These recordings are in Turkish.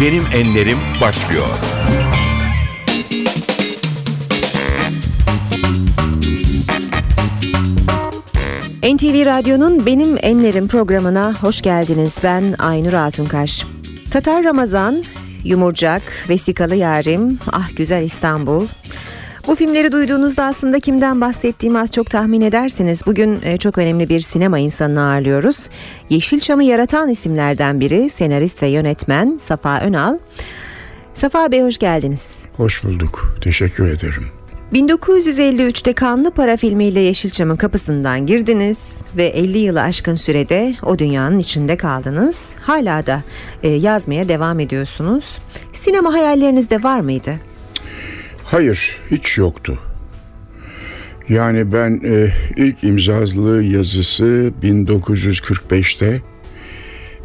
Benim Enlerim başlıyor. NTV Radyo'nun Benim Enlerim programına hoş geldiniz. Ben Aynur Altunkaş. Tatar Ramazan, Yumurcak, Vesikalı Yarim, Ah Güzel İstanbul. Bu filmleri duyduğunuzda aslında kimden bahsettiğimi az çok tahmin edersiniz. Bugün e, çok önemli bir sinema insanını ağırlıyoruz. Yeşilçam'ı yaratan isimlerden biri senarist ve yönetmen Safa Önal. Safa Bey hoş geldiniz. Hoş bulduk. Teşekkür ederim. 1953'te Kanlı Para filmiyle Yeşilçam'ın kapısından girdiniz ve 50 yılı aşkın sürede o dünyanın içinde kaldınız. Hala da e, yazmaya devam ediyorsunuz. Sinema hayallerinizde var mıydı? Hayır, hiç yoktu. Yani ben e, ilk imzalı yazısı 1945'te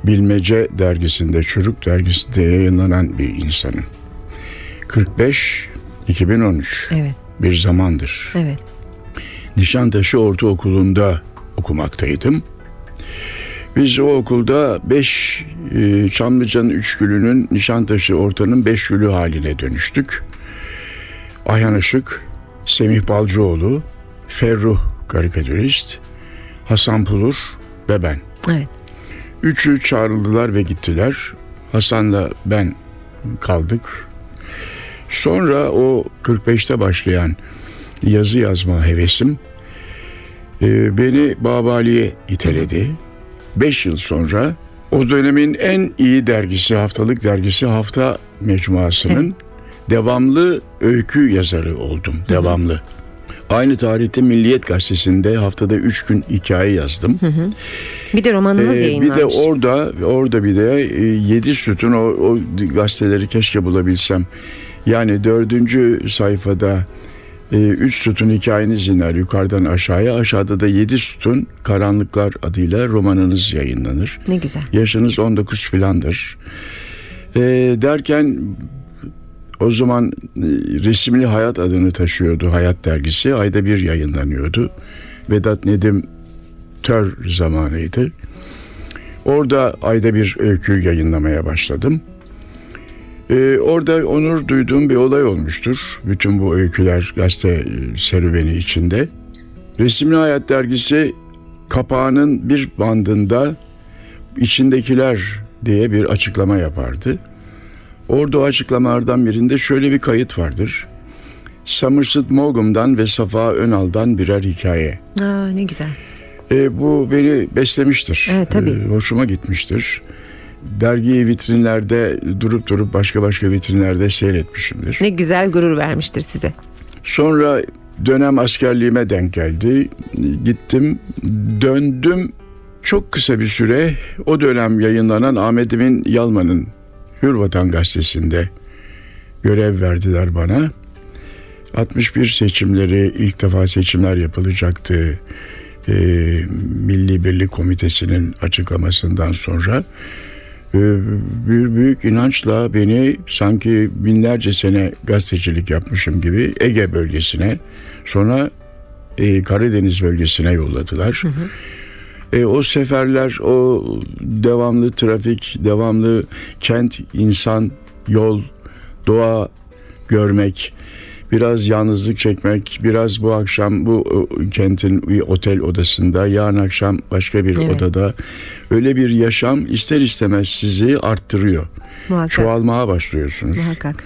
Bilmece dergisinde, Çocuk dergisinde yayınlanan bir insanım. 45 2013. Evet. Bir zamandır. Evet. Nişantaşı Ortaokulu'nda okumaktaydım. Biz o okulda 5 e, Çamlıca'nın 3 gülünün Nişantaşı Orta'nın 5 gülü haline dönüştük. Ayhan Işık, Semih Balcıoğlu, Ferruh karikatürist, Hasan Pulur ve ben. Evet. Üçü çağrıldılar ve gittiler. Hasan'la ben kaldık. Sonra o 45'te başlayan yazı yazma hevesim e, beni Babali'ye iteledi. Beş yıl sonra o dönemin en iyi dergisi, haftalık dergisi Hafta Mecmuası'nın devamlı öykü yazarı oldum. Devamlı. Aynı tarihte Milliyet Gazetesi'nde haftada üç gün hikaye yazdım. Bir de romanınız Ee, yayınlanmış. bir de orada orada bir de e, yedi sütun o, o gazeteleri keşke bulabilsem. Yani dördüncü sayfada e, üç sütun hikayeniz iner yukarıdan aşağıya. Aşağıda da yedi sütun karanlıklar adıyla romanınız yayınlanır. Ne güzel. Yaşınız 19 filandır. E, derken o zaman e, resimli hayat adını taşıyordu Hayat dergisi. Ayda bir yayınlanıyordu. Vedat Nedim tör zamanıydı. Orada ayda bir öykü yayınlamaya başladım. Ee, orada onur duyduğum bir olay olmuştur. Bütün bu öyküler gazete e, serüveni içinde. Resimli Hayat dergisi kapağının bir bandında içindekiler diye bir açıklama yapardı. Orada o açıklamalardan birinde şöyle bir kayıt vardır. Somerset Maugham'dan ve Safa Önal'dan birer hikaye. Aa, ne güzel. E, bu beni beslemiştir. Evet, tabii. E, hoşuma gitmiştir. Dergiyi vitrinlerde durup durup başka başka vitrinlerde seyretmişimdir. Ne güzel gurur vermiştir size. Sonra dönem askerliğime denk geldi. Gittim, döndüm. Çok kısa bir süre o dönem yayınlanan Ahmet Emin Yalman'ın Hürvatan gazetesinde görev verdiler bana. 61 seçimleri ilk defa seçimler yapılacaktı. Ee, Milli Birlik Komitesi'nin açıklamasından sonra e, bir büyük inançla beni sanki binlerce sene gazetecilik yapmışım gibi Ege bölgesine sonra e, Karadeniz bölgesine yolladılar. E, o seferler, o devamlı trafik, devamlı kent, insan, yol, doğa görmek, biraz yalnızlık çekmek, biraz bu akşam bu kentin bir otel odasında, yarın akşam başka bir Evet. odada öyle bir yaşam ister istemez sizi arttırıyor. Muhakkak. Çoğalmaya başlıyorsunuz. Muhakkak.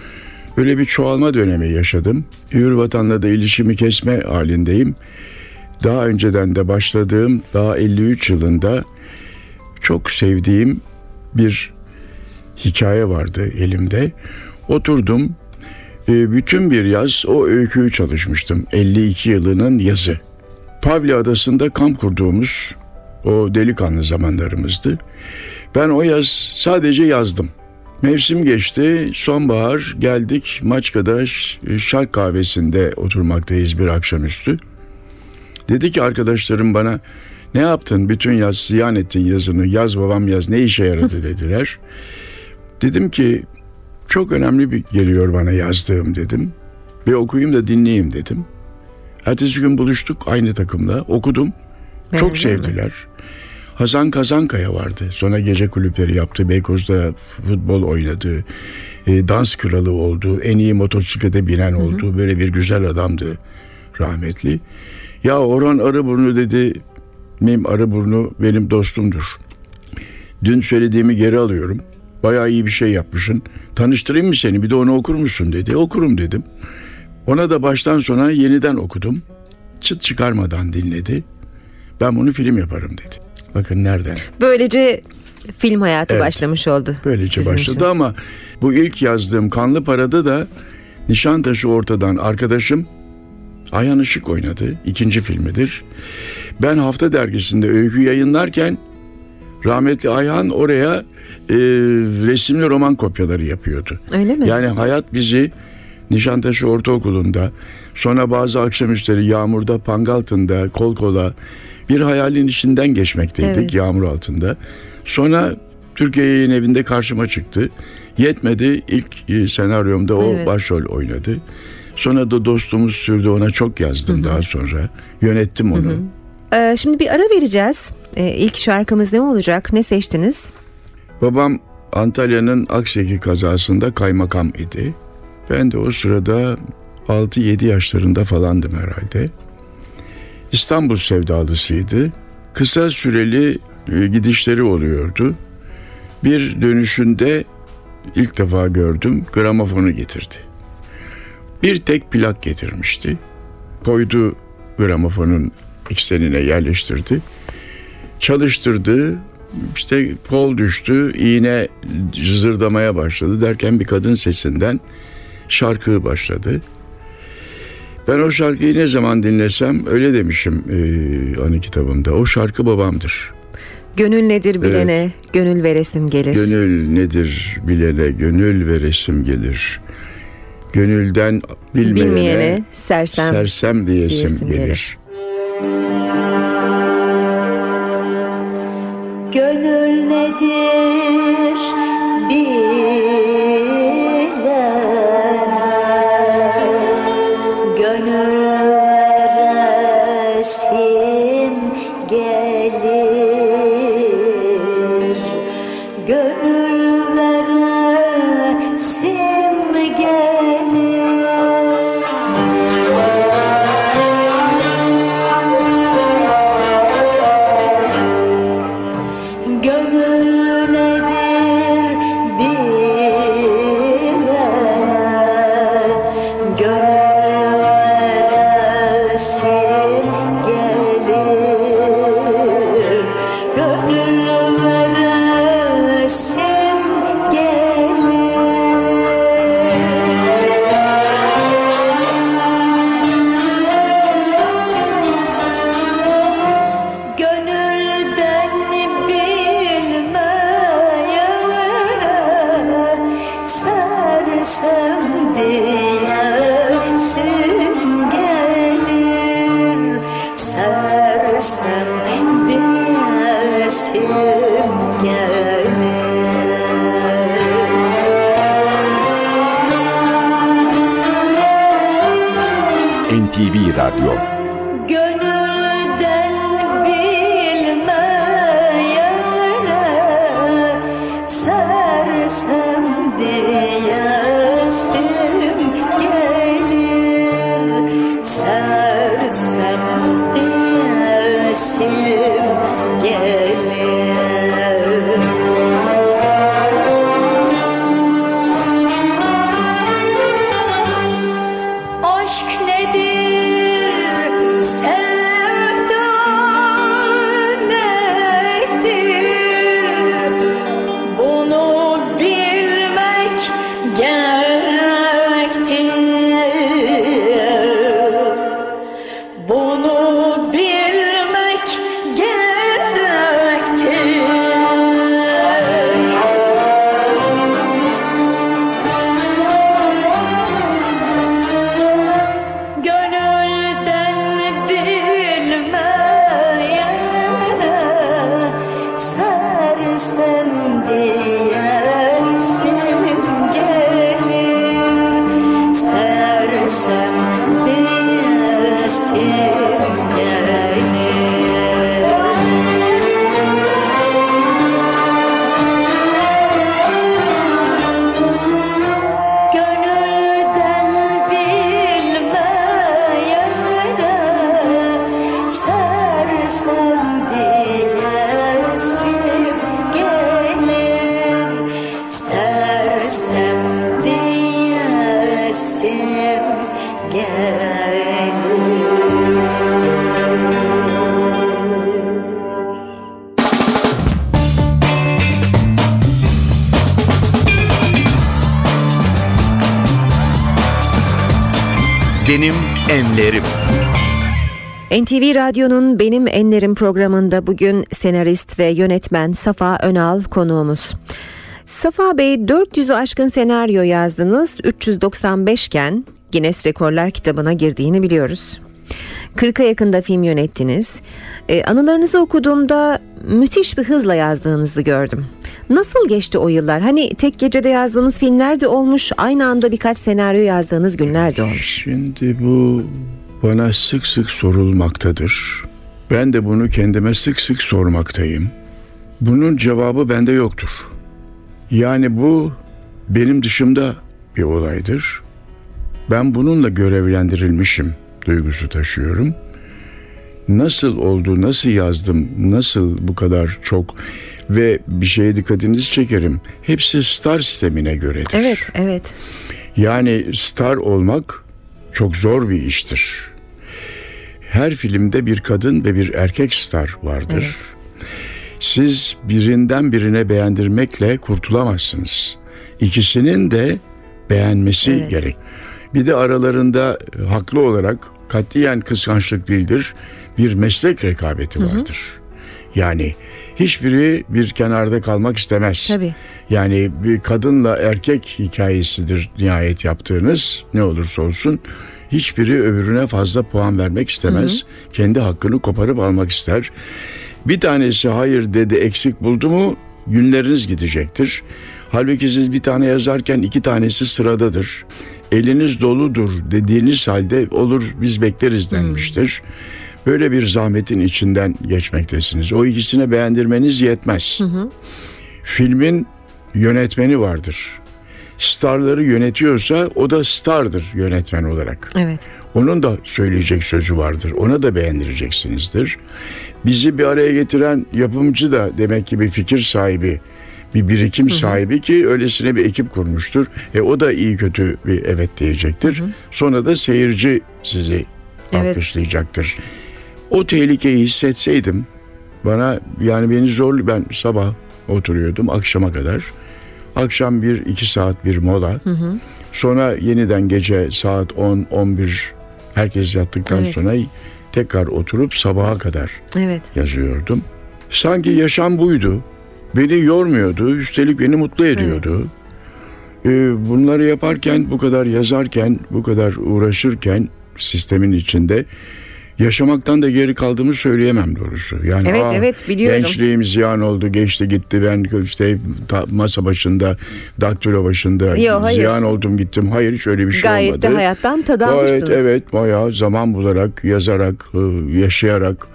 Öyle bir çoğalma dönemi yaşadım. Hürvatan'la da ilişkimi kesme halindeyim. Daha önceden de başladığım, daha 53 yılında çok sevdiğim bir hikaye vardı elimde. Oturdum, e, bütün bir yaz o öyküyü çalışmıştım. 52 yılının yazı. Pavli Adası'nda kamp kurduğumuz o delikanlı zamanlarımızdı. Ben o yaz sadece yazdım. Mevsim geçti, sonbahar geldik Maçka'da Şark kahvesinde oturmaktayız bir akşamüstü. Dedi ki arkadaşlarım bana ne yaptın bütün yaz ziyan ettin yazını yaz babam yaz ne işe yaradı dediler. Dedim ki çok önemli bir geliyor bana yazdığım dedim ve okuyayım da dinleyeyim dedim. Ertesi gün buluştuk aynı takımla okudum. Çok Beğendin mi? sevdiler. Hasan Kazankaya vardı. Sonra gece kulüpleri yaptı. Beykoz'da futbol oynadı. E, dans kralı oldu. En iyi motosiklete binen oldu. Böyle bir güzel adamdı rahmetli. Ya Orhan Arıburnu dedi. Mim Arıburnu benim dostumdur. Dün söylediğimi geri alıyorum. Bayağı iyi bir şey yapmışsın. Tanıştırayım mı seni bir de onu okur musun dedi. Okurum dedim. Ona da baştan sona yeniden okudum. Çıt çıkarmadan dinledi. Ben bunu film yaparım dedi. Bakın nereden? Böylece film hayatı Evet. başlamış oldu. Böylece sizin başladı için. ama bu ilk yazdığım Kanlı Para'da da Nişantaşı ortadan arkadaşım Ayhan Işık oynadı. İkinci filmidir. Ben Hafta Dergisi'nde öykü yayınlarken rahmetli Ayhan oraya e, resimli roman kopyaları yapıyordu. Öyle mi? Yani hayat bizi Nişantaşı Ortaokulu'nda, sonra bazı akşamüstleri Yağmur'da, Pangaltı'nda, kol kola bir hayalin içinden geçmekteydik Evet. Yağmur altında. Sonra Türkiye Yayın Evi'nde karşıma çıktı. Yetmedi ilk e, senaryomda o Evet. başrol oynadı. Sonra da dostumuz sürdü ona çok yazdım daha sonra. Yönettim onu. Ee, şimdi bir ara vereceğiz. Ee, ilk şarkımız ne olacak? Ne seçtiniz? Babam Antalya'nın Akseki kazasında kaymakam idi. Ben de o sırada 6-7 yaşlarında falandım herhalde. İstanbul sevdalısıydı. Kısa süreli e, gidişleri oluyordu. Bir dönüşünde ilk defa gördüm gramofonu getirdi. Bir tek plak getirmişti. Koydu gramofonun eksenine yerleştirdi. Çalıştırdı. İşte kol düştü, iğne cızırdamaya başladı derken bir kadın sesinden şarkı başladı. Ben o şarkıyı ne zaman dinlesem öyle demişim e, anı kitabımda. O şarkı babamdır. Gönül nedir bilene, gönül veresim gelir. Gönül nedir bilene gönül ve resim gelir. Gönülden bilmeyene, Bilmeyene sersem. sersem diyesim, diyesim gelir. gelir. NTV Radyo'nun Benim Enlerim programında bugün senarist ve yönetmen Safa Önal konuğumuz. Safa Bey 400'ü aşkın senaryo yazdınız, 395 iken Guinness Rekorlar kitabına girdiğini biliyoruz. 40'a yakında film yönettiniz. Ee, anılarınızı okuduğumda müthiş bir hızla yazdığınızı gördüm. Nasıl geçti o yıllar? Hani tek gecede yazdığınız filmler de olmuş, aynı anda birkaç senaryo yazdığınız günler de olmuş. Şimdi bu bana sık sık sorulmaktadır. Ben de bunu kendime sık sık sormaktayım. Bunun cevabı bende yoktur. Yani bu benim dışımda bir olaydır. Ben bununla görevlendirilmişim duygusu taşıyorum. Nasıl oldu, nasıl yazdım, nasıl bu kadar çok ve bir şeye dikkatinizi çekerim. Hepsi star sistemine göredir. Evet, evet. Yani star olmak çok zor bir iştir. Her filmde bir kadın ve bir erkek star vardır. Siz birinden birine beğendirmekle kurtulamazsınız. İkisinin de beğenmesi Evet. gerek. Bir de aralarında e, haklı olarak katiyen kıskançlık değildir. Bir meslek rekabeti vardır. Yani hiçbiri bir kenarda kalmak istemez. Tabii. Yani bir kadınla erkek hikayesidir nihayet yaptığınız ne olursa olsun hiçbiri öbürüne fazla puan vermek istemez. Kendi hakkını koparıp almak ister. Bir tanesi hayır dedi eksik buldu mu günleriniz gidecektir. Halbuki siz bir tane yazarken iki tanesi sıradadır. Eliniz doludur dediğiniz halde olur biz bekleriz denmiştir. Böyle bir zahmetin içinden geçmektesiniz. O ikisine beğendirmeniz yetmez. Filmin yönetmeni vardır. Starları yönetiyorsa o da stardır yönetmen olarak. Evet. Onun da söyleyecek sözü vardır. Ona da beğendireceksinizdir. Bizi bir araya getiren yapımcı da demek ki bir fikir sahibi, bir birikim sahibi ki öylesine bir ekip kurmuştur. E o da iyi kötü bir evet diyecektir. Sonra da seyirci sizi Evet. alkışlayacaktır. O tehlikeyi hissetseydim bana yani beni zor ben sabah oturuyordum akşama kadar. Akşam bir iki saat bir mola. Sonra yeniden gece saat 10-11 herkes yattıktan Evet. sonra tekrar oturup sabaha kadar Evet. yazıyordum. Sanki yaşam buydu. Beni yormuyordu. Üstelik beni mutlu ediyordu. Ee, bunları yaparken, bu kadar yazarken, bu kadar uğraşırken sistemin içinde yaşamaktan da geri kaldığımı söyleyemem doğrusu. Yani Evet, "Aa, evet, biliyorum." Gençliğim ziyan oldu, geçti gitti. Ben işte masa başında, daktilo başında Yo, hayır. ziyan oldum gittim. Hayır hiç öyle bir şey Gayet olmadı. de hayattan tad Gayet almışsınız. evet bayağı zaman bularak, yazarak, e, yaşayarak,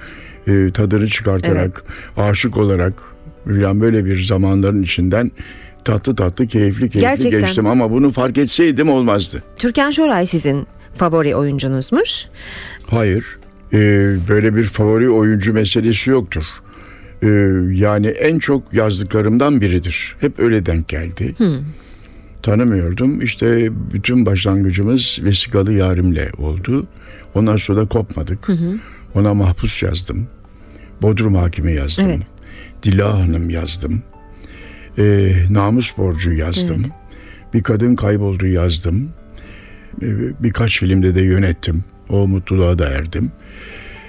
e, tadını çıkartarak, aşık olarak yani böyle bir zamanların içinden tatlı tatlı, keyifli keyifli Gerçekten. geçtim ama bunu fark etseydim olmazdı. Türkan Şoray sizin favori oyuncunuzmuş. Hayır, e, böyle bir favori oyuncu meselesi yoktur. E, yani en çok yazdıklarımdan biridir. Hep öyle denk geldi. Tanımıyordum. İşte bütün başlangıcımız vesikalı yarimle oldu. Ondan sonra da kopmadık. Ona mahpus yazdım. Bodrum hakimi yazdım. Evet. Dila Hanım yazdım. E, namus borcu yazdım. Bir kadın kayboldu yazdım. E, birkaç filmde de yönettim. O mutluluğa da erdim.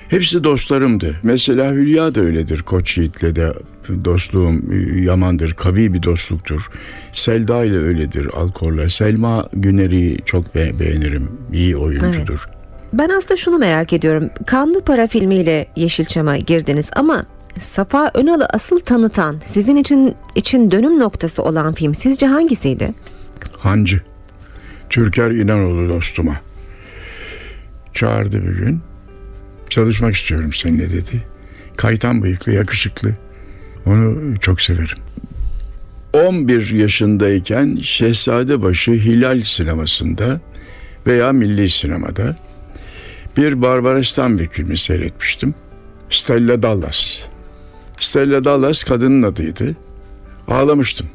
Hepsi dostlarımdı. Mesela Hülya da öyledir. Koç Yiğit'le de dostluğum e, yamandır. Kavi bir dostluktur. Selda ile öyledir Alkor'la. Selma Güner'i çok be- beğenirim. İyi oyuncudur. Ben aslında şunu merak ediyorum. Kanlı Para filmiyle Yeşilçam'a girdiniz ama Safa Önal'ı asıl tanıtan, sizin için için dönüm noktası olan film sizce hangisiydi? Hancı. Türker İnanoğlu dostuma. Çağırdı bir gün. Çalışmak istiyorum seninle dedi. Kaytan bıyıklı, yakışıklı. Onu çok severim. 11 yaşındayken Şehzadebaşı Hilal sinemasında veya Milli Sinema'da bir Barbara Stanwyck filmi seyretmiştim. Stella Dallas. Stella Dallas kadının adıydı. Ağlamıştım.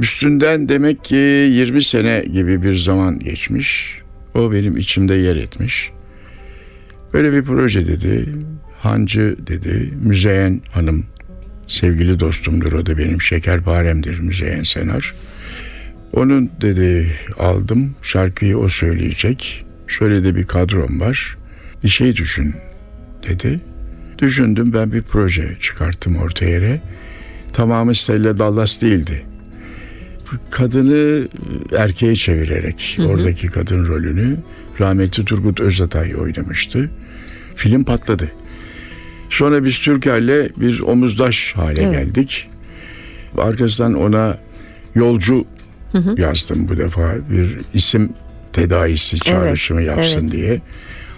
Üstünden demek ki 20 sene gibi bir zaman geçmiş. O benim içimde yer etmiş. Böyle bir proje dedi. Hancı dedi. Müzeyyen Hanım sevgili dostumdur. O da benim şekerparemdir Müzeyyen Senar. Onun dedi aldım. Şarkıyı o söyleyecek. Şöyle de bir kadrom var. Bir şey düşün dedi. Düşündüm ben bir proje çıkarttım ortaya. Tamamı Stella Dallas değildi. Kadını erkeğe çevirerek oradaki kadın rolünü rahmetli Turgut Özatay oynamıştı. Film patladı. Sonra biz Türker'le bir omuzdaş hale Evet. geldik. Arkasından ona yolcu yazdım bu defa bir isim tedavisi çağrışımı yapsın evet. diye.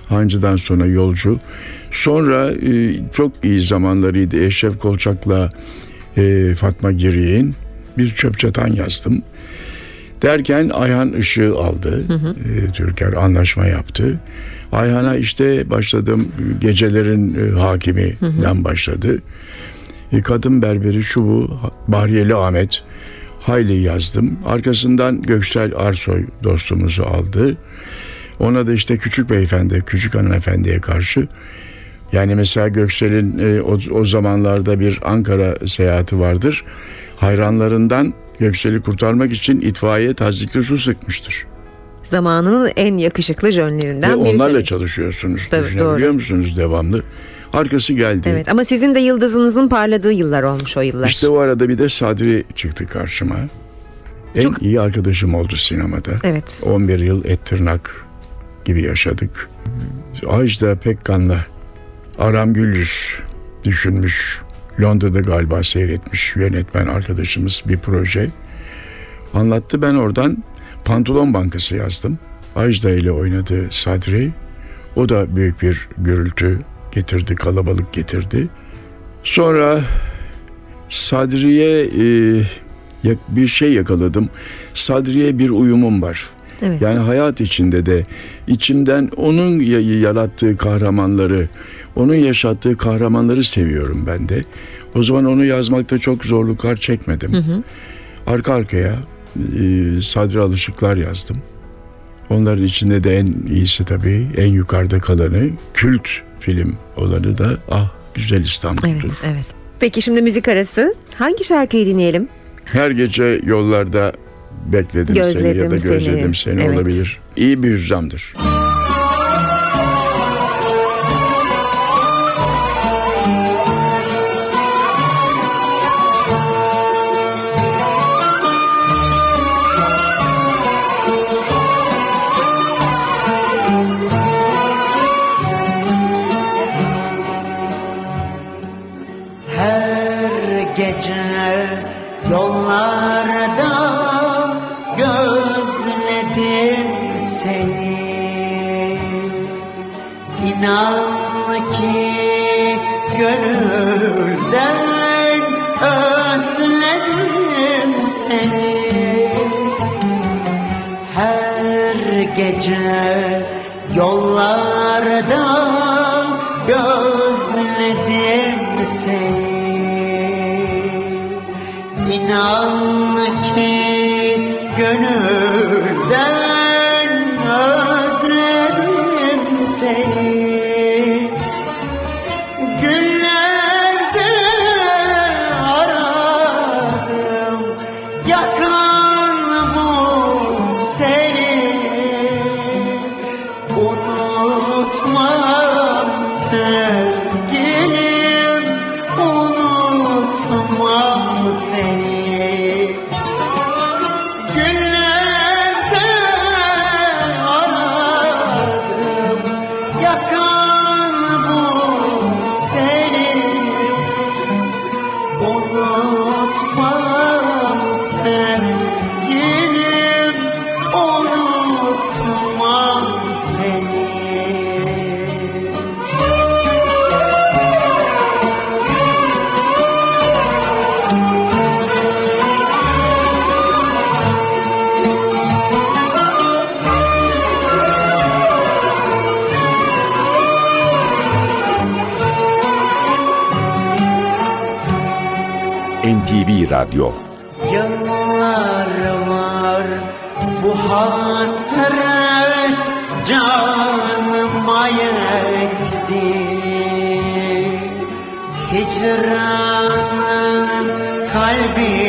Hancı'dan sonra yolcu. Sonra e, çok iyi zamanlarıydı. Eşref Kolçak'la e, Fatma Girik'in bir çöp çatan yazdım. Derken Ayhan ışığı aldı. E, Türker anlaşma yaptı. Ayhan'a işte başladım gecelerin e, hakiminden başladı. E, Kadın Berberi şu bu Bahriyeli Ahmet hayli yazdım. Arkasından Göksel Arsoy dostumuzu aldı. Ona da işte küçük beyefendi, küçük hanımefendiye karşı yani mesela Göksel'in e, o, o zamanlarda bir Ankara seyahati vardır. Hayranlarından Göksel'i kurtarmak için itfaiye tazikli su sıkmıştır. Zamanının en yakışıklı jönlerinden Ve biri. onlarla tabii. çalışıyorsunuz. Tabii, doğru. musunuz devamlı? Arkası geldi. Evet ama sizin de yıldızınızın parladığı yıllar olmuş o yıllar. İşte o arada bir de Sadri çıktı karşıma. En Çok- iyi arkadaşım oldu sinemada. Evet. 11 yıl et tırnak gibi yaşadık. Ajda Pekkan'la Aram Gülyüz düşünmüş. Londra'da galiba seyretmiş yönetmen arkadaşımız bir proje. Anlattı ben oradan Pantolon Bankası yazdım. Ajda ile oynadı Sadri. O da büyük bir gürültü getirdi, kalabalık getirdi. Sonra Sadri'ye e, bir şey yakaladım. Sadri'ye bir uyumum var. Evet. Yani hayat içinde de içimden onun ya- yarattığı kahramanları, onun yaşattığı kahramanları seviyorum ben de. O zaman onu yazmakta çok zorluklar çekmedim. Arka arkaya e, Sadri Alışıklar yazdım. Onların içinde de en iyisi tabii en yukarıda kalanı kült film olanı da Ah Güzel İstanbul'dur. Evet, evet. Peki şimdi müzik arası. Hangi şarkıyı dinleyelim? Her gece yollarda bekledim seni ya Gözledim da seni. gözledim seni, Evet. olabilir. İyi bir hüzzamdır. Her her gece yollarda gözledim seni. İnan ki gönülden NTV Radyo. Yıllar var bu hasret canıma yetti. Hicranın kalbimde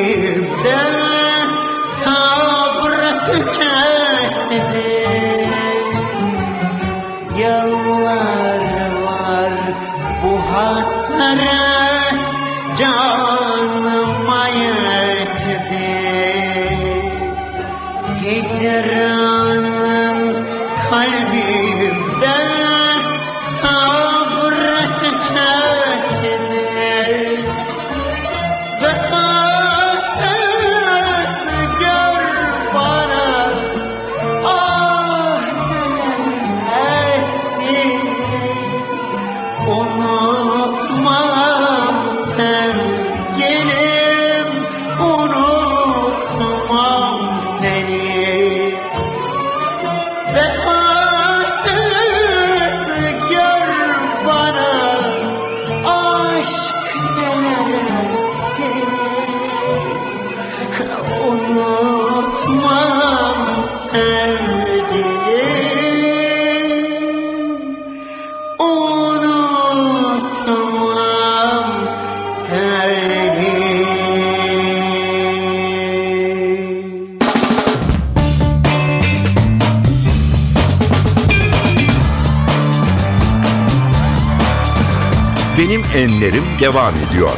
Benim Enlerim devam ediyor.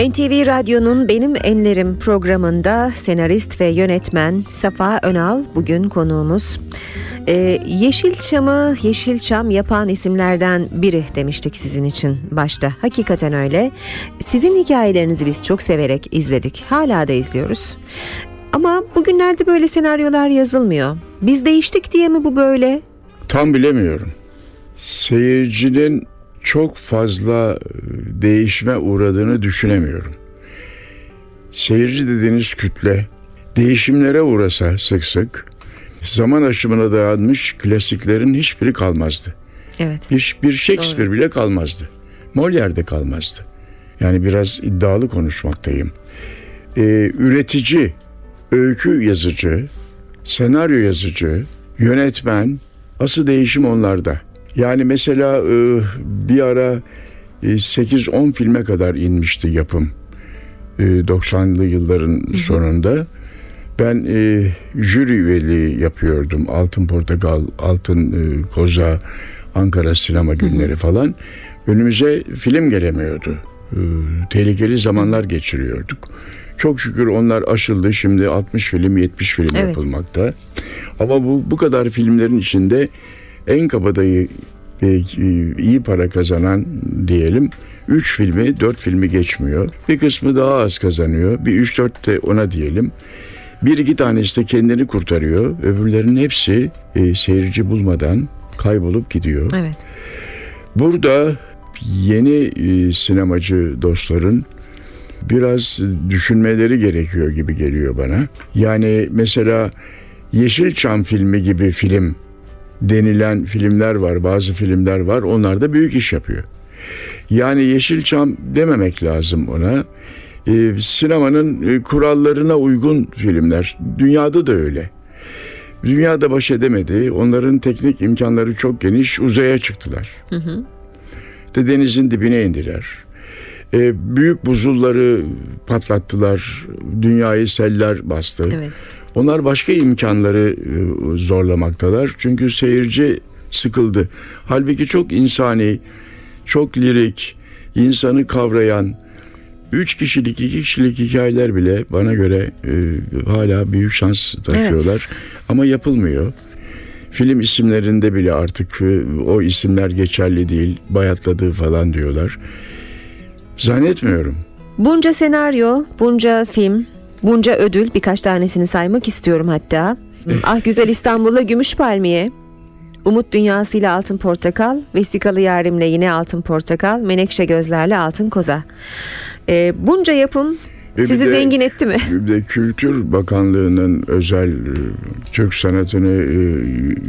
NTV Radyo'nun Benim Enlerim programında senarist ve yönetmen Safa Önal bugün konuğumuz. Ee, Yeşilçam'ı Yeşilçam yapan isimlerden biri demiştik sizin için başta. Hakikaten öyle. Sizin hikayelerinizi biz çok severek izledik. Hala da izliyoruz. Ama bugünlerde böyle senaryolar yazılmıyor. Biz değiştik diye mi bu böyle? Tam bilemiyorum. Seyircinin çok fazla e, değişime uğradığını düşünemiyorum. Seyirci dediğiniz kütle değişimlere uğrasa sık sık zaman aşımına dayanmış klasiklerin hiçbiri kalmazdı. Evet. Bir, bir Shakespeare bile kalmazdı. Molière'de kalmazdı. Yani biraz iddialı konuşmaktayım. Ee, üretici, öykü yazıcı, senaryo yazıcı, yönetmen, asıl değişim onlarda. Yani mesela e, bir ara e, 8-10 filme kadar inmişti yapım. E, 90'lı yılların sonunda. Ben e, jüri üyeliği yapıyordum. Altın Portakal, Altın e, Koza, Ankara Sinema Günleri falan. Önümüze film gelemiyordu. E, tehlikeli zamanlar geçiriyorduk. Çok şükür onlar aşıldı. Şimdi 60 film, 70 film Evet. yapılmakta. Ama bu bu kadar filmlerin içinde en kabadayı e, e, iyi para kazanan diyelim 3 filmi 4 filmi geçmiyor. Bir kısmı daha az kazanıyor. Bir 3-4 de ona diyelim. Bir iki tanesi de kendini kurtarıyor. Öbürlerinin hepsi e, seyirci bulmadan kaybolup gidiyor. Evet. Burada yeni e, sinemacı dostların biraz düşünmeleri gerekiyor gibi geliyor bana. Yani mesela Yeşilçam filmi gibi film denilen filmler var, bazı filmler var. Onlar da büyük iş yapıyor. Yani Yeşilçam dememek lazım ona. Ee, sinemanın e, kurallarına uygun filmler. Dünyada da öyle. Dünyada baş edemedi. Onların teknik imkanları çok geniş. Uzaya çıktılar. De denizin dibine indiler. Ee, büyük buzulları patlattılar. Dünyayı seller bastı. Evet. Onlar başka imkanları e, zorlamaktalar. Çünkü seyirci sıkıldı. Halbuki çok insani, çok lirik, insanı kavrayan, üç kişilik, iki kişilik hikayeler bile bana göre e, hala büyük şans taşıyorlar. Ama yapılmıyor. Film isimlerinde bile artık e, o isimler geçerli değil, bayatladığı falan diyorlar. Zannetmiyorum. Bunca senaryo, bunca film, bunca ödül birkaç tanesini saymak istiyorum hatta. ah Güzel İstanbul'la Gümüş Palmiye, Umut Dünyası ile Altın Portakal, Vesikalı Yarim'le yine Altın Portakal, Menekşe Gözler'le Altın Koza. Ee, bunca yapım E sizi de- zengin etti mi? Bir de Kültür Bakanlığı'nın özel e, Türk sanatını e,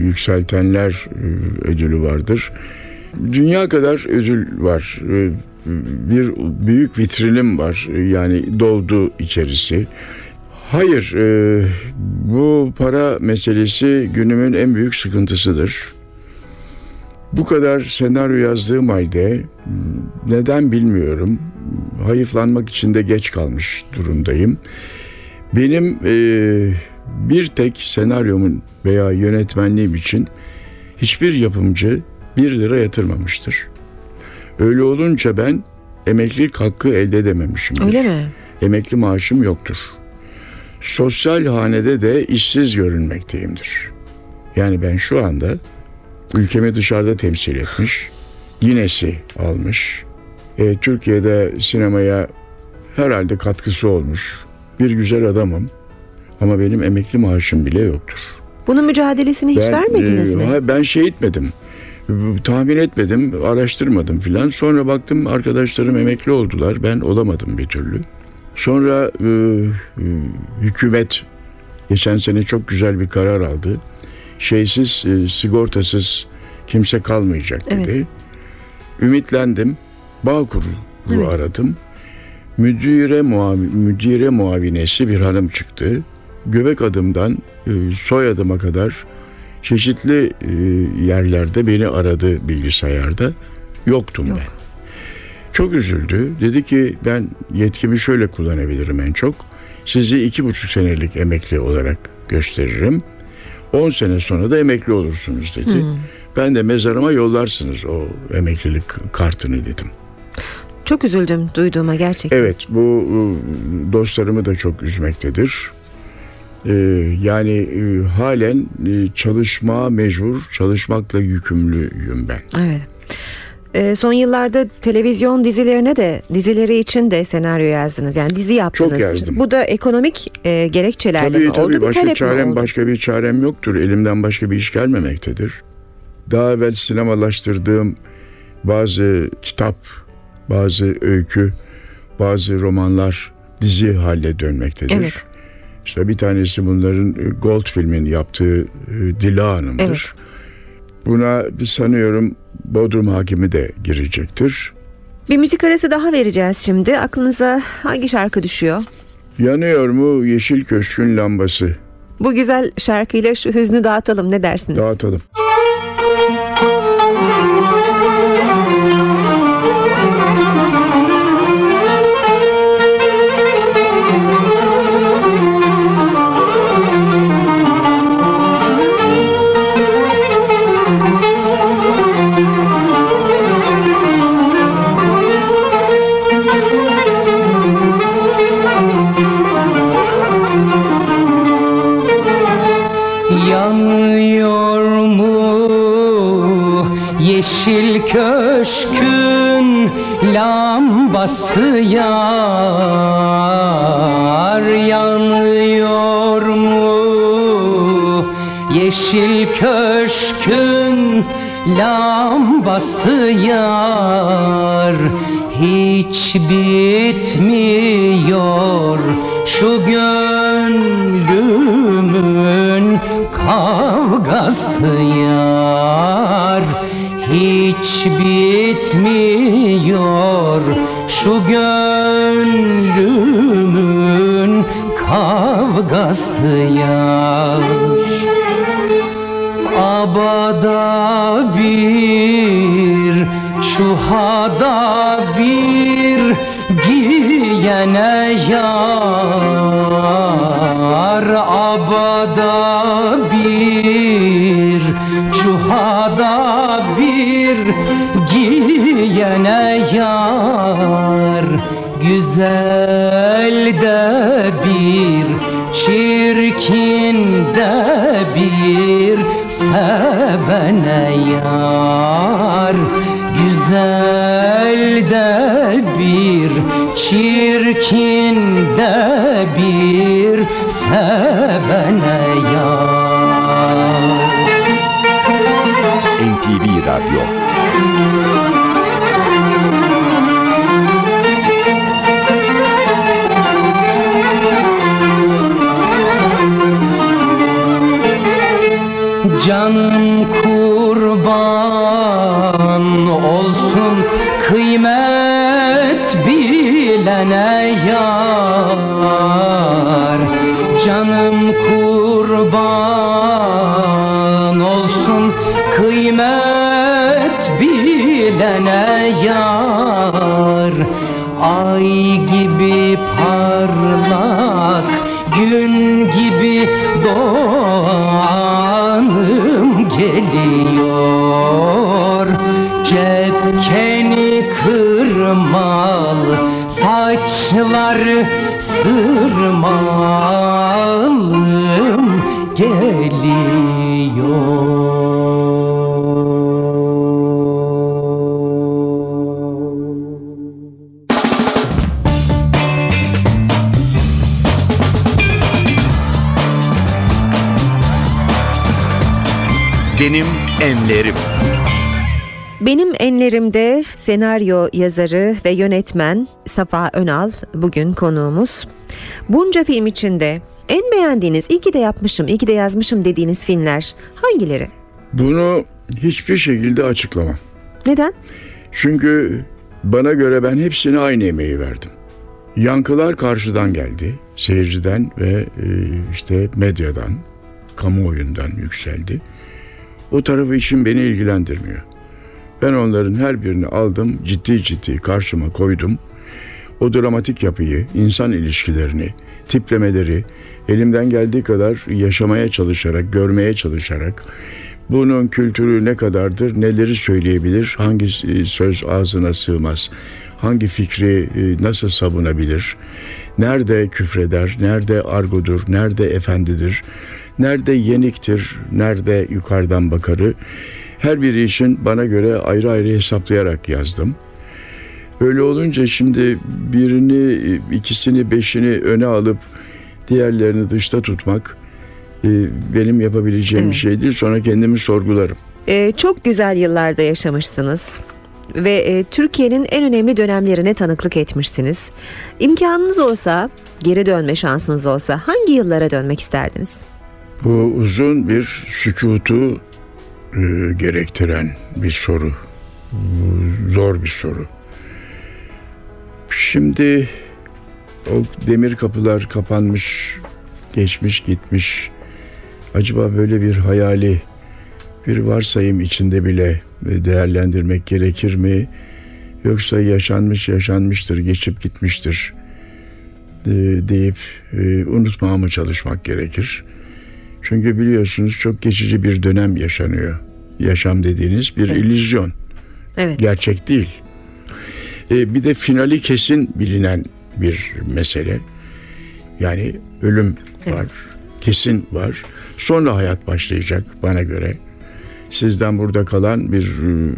yükseltenler e, ödülü vardır. Dünya kadar ödül var. Bir büyük vitrinim var. Yani doldu içerisi. Hayır, e, bu para meselesi günümün en büyük sıkıntısıdır. Bu kadar senaryo yazdığım halde neden bilmiyorum. Hayıflanmak için de geç kalmış durumdayım. Benim e, bir tek senaryomun veya yönetmenliğim için hiçbir yapımcı bir lira yatırmamıştır. Öyle olunca ben emeklilik hakkı elde edememişimdir. Öyle mi? Emekli maaşım yoktur. Sosyal hanede de işsiz görünmekteyimdir. Yani ben şu anda ülkemi dışarıda temsil etmiş, Guinness'i almış, e, Türkiye'de sinemaya herhalde katkısı olmuş bir güzel adamım. Ama benim emekli maaşım bile yoktur. Bunun mücadelesini hiç vermediniz e, mi? Ben etmedim. E, Tahmin etmedim, araştırmadım filan. Sonra baktım arkadaşlarım emekli oldular. Ben olamadım bir türlü. Sonra e, e, hükümet geçen sene çok güzel bir karar aldı. Şeysiz, e, sigortasız kimse kalmayacak dedi. Evet. Ümitlendim. Bağkur'u Evet. aradım. Müdüre, muavi, müdire muavinesi bir hanım çıktı. Göbek adımdan e, soyadıma kadar çeşitli e, yerlerde beni aradı bilgisayarda. Yoktum Yok. ben. Çok üzüldü. Dedi ki ben yetkimi şöyle kullanabilirim en çok. Sizi iki buçuk senelik emekli olarak gösteririm. 10 sene sonra da emekli olursunuz dedi. Ben de mezarıma yollarsınız o emeklilik kartını dedim. Çok üzüldüm duyduğuma gerçekten. Evet bu dostlarımı da çok üzmektedir. E, yani e, halen e, çalışma mecbur, çalışmakla yükümlüyüm ben. Evet. Ee, son yıllarda televizyon dizilerine de dizileri için de senaryo yazdınız. Yani dizi yaptınız. Çok yazdım. Bu da ekonomik e, gerekçelerle Tabii mi oldu? tabii başka çarem başka bir çarem yoktur. Elimden başka bir iş gelmemektedir. Daha evvel sinemalaştırdığım bazı kitap, bazı öykü, bazı romanlar dizi haline dönmektedir. Evet. İşte bir tanesi bunların e, Gold filmin yaptığı e, Dila Hanım'dır. Evet. Buna sanıyorum Bodrum Hakimi de girecektir. Bir müzik arası daha vereceğiz şimdi. Aklınıza hangi şarkı düşüyor? Yanıyor mu Yeşil Köşkün lambası? Bu güzel şarkıyla şu hüznü dağıtalım ne dersiniz? Dağıtalım. Yar Yanıyor mu? Yeşil köşkün lambası yar Hiç bitmiyor şu gönlümün kavgası yar Hiç bitmiyor şu gönlümün kavgası yar Abada bir, çuhada bir Giyene yar. Abada bir, bir Giyene yar Güzel de bir, çirkin de bir sevene yar. Güzel de bir, çirkin de bir sevene yar. NTV Radyo kurban olsun kıymet bilene yar. Canım kurban olsun kıymet bilene yar. Ay gibi parlak gün gibi doğanım geliyor Saçlar sırmalım enlerimde senaryo yazarı ve yönetmen Safa Önal bugün konuğumuz. Bunca film içinde en beğendiğiniz, iyi ki de yapmışım, iyi ki de yazmışım dediğiniz filmler hangileri? Bunu hiçbir şekilde açıklamam. Neden? Çünkü bana göre ben hepsine aynı emeği verdim. Yankılar karşıdan geldi. Seyirciden ve e, işte medyadan, kamuoyundan yükseldi. O tarafı için beni ilgilendirmiyor. Ben onların her birini aldım, ciddi ciddi karşıma koydum. O dramatik yapıyı, insan ilişkilerini, tiplemeleri elimden geldiği kadar yaşamaya çalışarak, görmeye çalışarak bunun kültürü ne kadardır, neleri söyleyebilir, hangi e, söz ağzına sığmaz, hangi fikri e, nasıl savunabilir, nerede küfreder, nerede argodur, nerede efendidir, nerede yeniktir, nerede yukarıdan bakarı. Her biri için bana göre ayrı ayrı hesaplayarak yazdım. Öyle olunca şimdi birini, ikisini, beşini öne alıp diğerlerini dışta tutmak e, benim yapabileceğim bir şey değil. Sonra kendimi sorgularım. Ee, çok güzel yıllarda yaşamışsınız ve e, Türkiye'nin en önemli dönemlerine tanıklık etmişsiniz. İmkanınız olsa, geri dönme şansınız olsa hangi yıllara dönmek isterdiniz? Bu uzun bir sükutu e, gerektiren bir soru. Zor bir soru. Şimdi o demir kapılar kapanmış, geçmiş gitmiş. Acaba böyle bir hayali bir varsayım içinde bile değerlendirmek gerekir mi? Yoksa yaşanmış yaşanmıştır, geçip gitmiştir e, deyip e, unutmaya mı çalışmak gerekir? Çünkü biliyorsunuz çok geçici bir dönem yaşanıyor. Yaşam dediğiniz bir Evet. illüzyon, Evet. gerçek değil. E, bir de finali kesin bilinen bir mesele. Yani ölüm var, Evet. kesin var. Sonra hayat başlayacak bana göre. Sizden burada kalan bir e,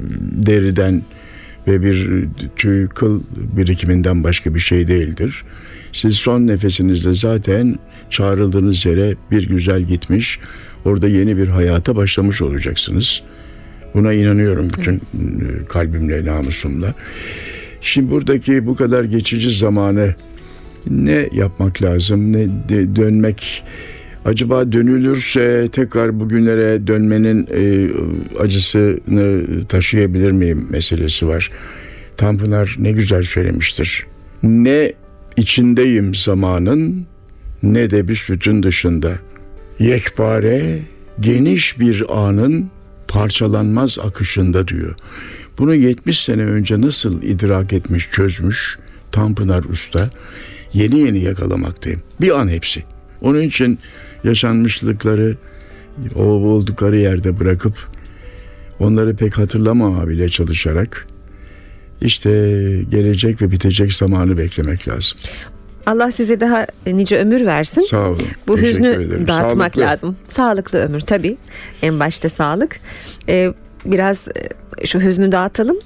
deriden ve bir tüy kıl birikiminden başka bir şey değildir. Siz son nefesinizde zaten çağrıldığınız yere bir güzel gitmiş, orada yeni bir hayata başlamış olacaksınız. Buna inanıyorum bütün e, kalbimle, namusumla. Şimdi buradaki bu kadar geçici zamanı ne yapmak lazım, ne dönmek Acaba dönülürse tekrar bugünlere dönmenin e, acısını taşıyabilir miyim meselesi var. Tanpınar ne güzel söylemiştir. Ne içindeyim zamanın ne de büsbütün dışında. Yekpare geniş bir anın parçalanmaz akışında diyor. Bunu 70 sene önce nasıl idrak etmiş, çözmüş Tanpınar Usta yeni yeni yakalamaktayım. Bir an hepsi. Onun için yaşanmışlıkları o oldukları yerde bırakıp onları pek hatırlama bile çalışarak işte gelecek ve bitecek zamanı beklemek lazım. Allah size daha nice ömür versin. Sağ olun. Bu hüznü ederim. dağıtmak Sağlıklı. lazım. Sağlıklı ömür tabii. En başta sağlık. Ee, biraz e, şu hüznü dağıtalım.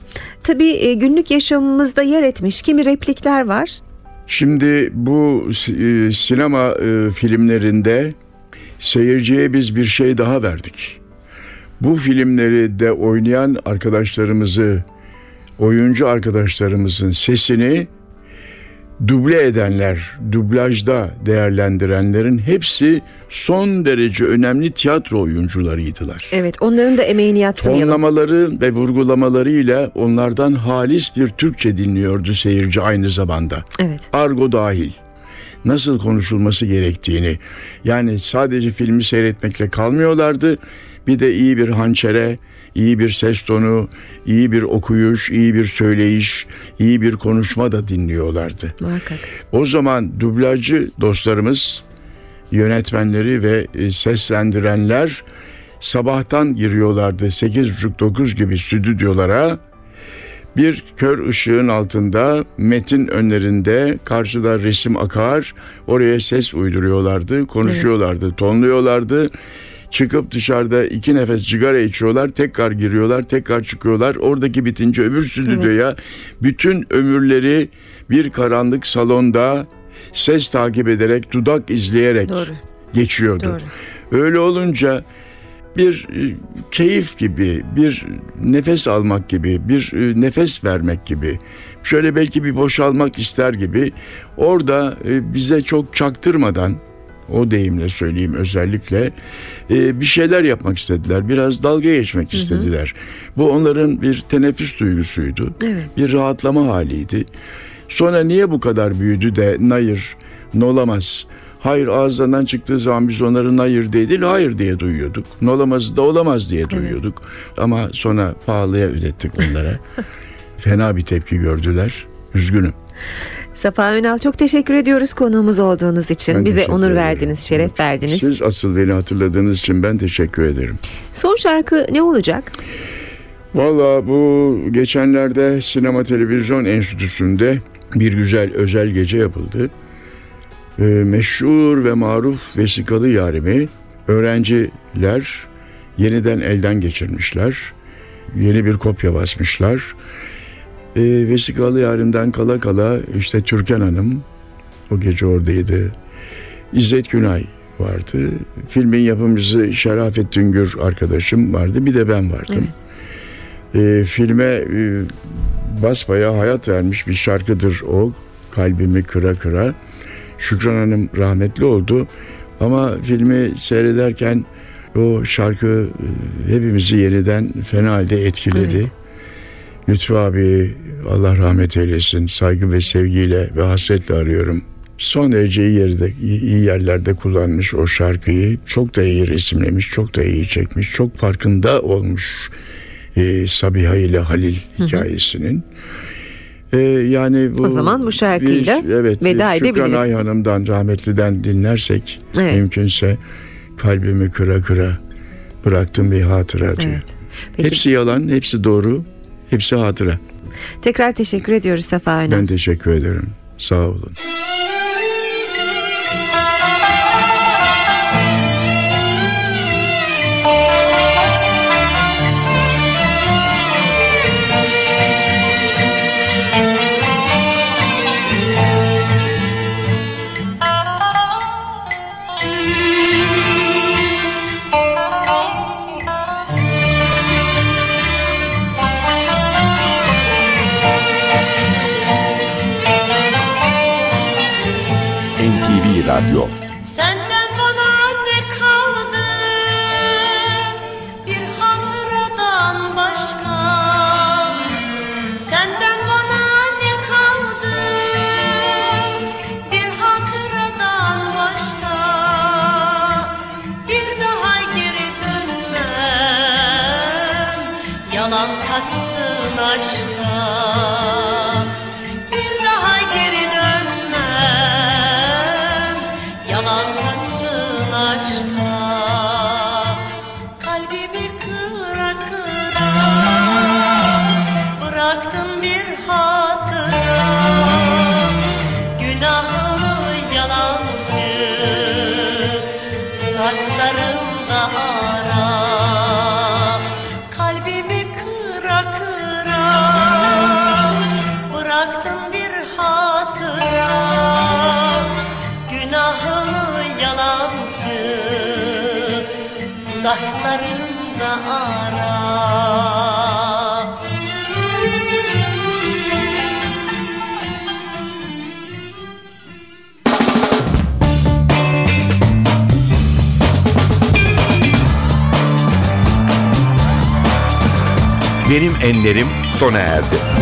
Tabii e, günlük yaşamımızda yer etmiş kimi replikler var. Şimdi bu e, sinema e, filmlerinde seyirciye biz bir şey daha verdik. Bu filmleri de oynayan arkadaşlarımızı, oyuncu arkadaşlarımızın sesini duble edenler, dublajda değerlendirenlerin hepsi son derece önemli tiyatro oyuncularıydılar. Evet onların da emeğini yatsımayalım. Tonlamaları ve vurgulamalarıyla onlardan halis bir Türkçe dinliyordu seyirci aynı zamanda Evet. argo dahil nasıl konuşulması gerektiğini yani sadece filmi seyretmekle kalmıyorlardı bir de iyi bir hançere iyi bir ses tonu iyi bir okuyuş iyi bir söyleyiş iyi bir konuşma da dinliyorlardı Muhakkak. o zaman dublajcı dostlarımız yönetmenleri ve e, seslendirenler sabahtan giriyorlardı 8.30-9 gibi stüdyolara Bir kör ışığın altında, metin önlerinde, karşıda resim akar, oraya ses uyduruyorlardı, konuşuyorlardı, tonluyorlardı. Çıkıp dışarıda iki nefes sigara içiyorlar, tekrar giriyorlar, tekrar çıkıyorlar. Oradaki bitince öbür stüdyoya bütün ömürleri bir karanlık salonda ses takip ederek, dudak izleyerek Doğru. geçiyordu. Doğru. Öyle olunca bir e, keyif gibi, bir nefes almak gibi, bir e, nefes vermek gibi, şöyle belki bir boşalmak ister gibi orada e, bize çok çaktırmadan o deyimle söyleyeyim özellikle e, bir şeyler yapmak istediler. Biraz dalga geçmek istediler. Bu onların bir teneffüs duygusuydu. Evet. Bir rahatlama haliydi. Sonra niye bu kadar büyüdü de nayır, nolamaz, hayır ağızlarından çıktığı zaman biz onların hayır diye değil hayır diye duyuyorduk. Nolamaz da olamaz diye duyuyorduk. Ama sonra pahalıya ürettik onlara. Fena bir tepki gördüler. Üzgünüm. Safa Ünal çok teşekkür ediyoruz konuğumuz olduğunuz için. Ben Bize onur ederim. verdiniz, şeref verdiniz. Siz asıl beni hatırladığınız için ben teşekkür ederim. Son şarkı ne olacak? Valla bu geçenlerde Sinema Televizyon Enstitüsü'nde bir güzel özel gece yapıldı. Ee, meşhur ve maruf vesikalı yarimi öğrenciler yeniden elden geçirmişler. Yeni bir kopya basmışlar. Ee, vesikalı yarimden kala kala işte Türkan Hanım o gece oradaydı. İzzet Günay vardı. Filmin yapımcısı Şerafettin Gür arkadaşım vardı. Bir de ben vardım. E, filme e, basbaya hayat vermiş bir şarkıdır o. Kalbimi kıra kıra. Şükran Hanım rahmetli oldu. Ama filmi seyrederken o şarkı e, hepimizi yeniden fena halde etkiledi. Evet. Lütfü abi Allah rahmet eylesin. Saygı ve sevgiyle ve hasretle arıyorum. Son derece iyi, yerde, iyi yerlerde kullanmış o şarkıyı. Çok da iyi resimlemiş, çok da iyi çekmiş. Çok farkında olmuş e, Sabiha ile Halil hikayesinin. E, yani bu O zaman bu şarkıyla bir- evet, veda bir Şükran edebiliriz. Ay Hanım'dan rahmetliden dinlersek Evet. mümkünse kalbimi kıra kıra bıraktım bir hatıra diyor. Evet. Peki. Hepsi yalan, hepsi doğru, hepsi hatıra. Tekrar teşekkür ediyoruz Safa Ünal. Ben teşekkür ederim. Sağ olun. Radyo Benim Enlerim sona erdi.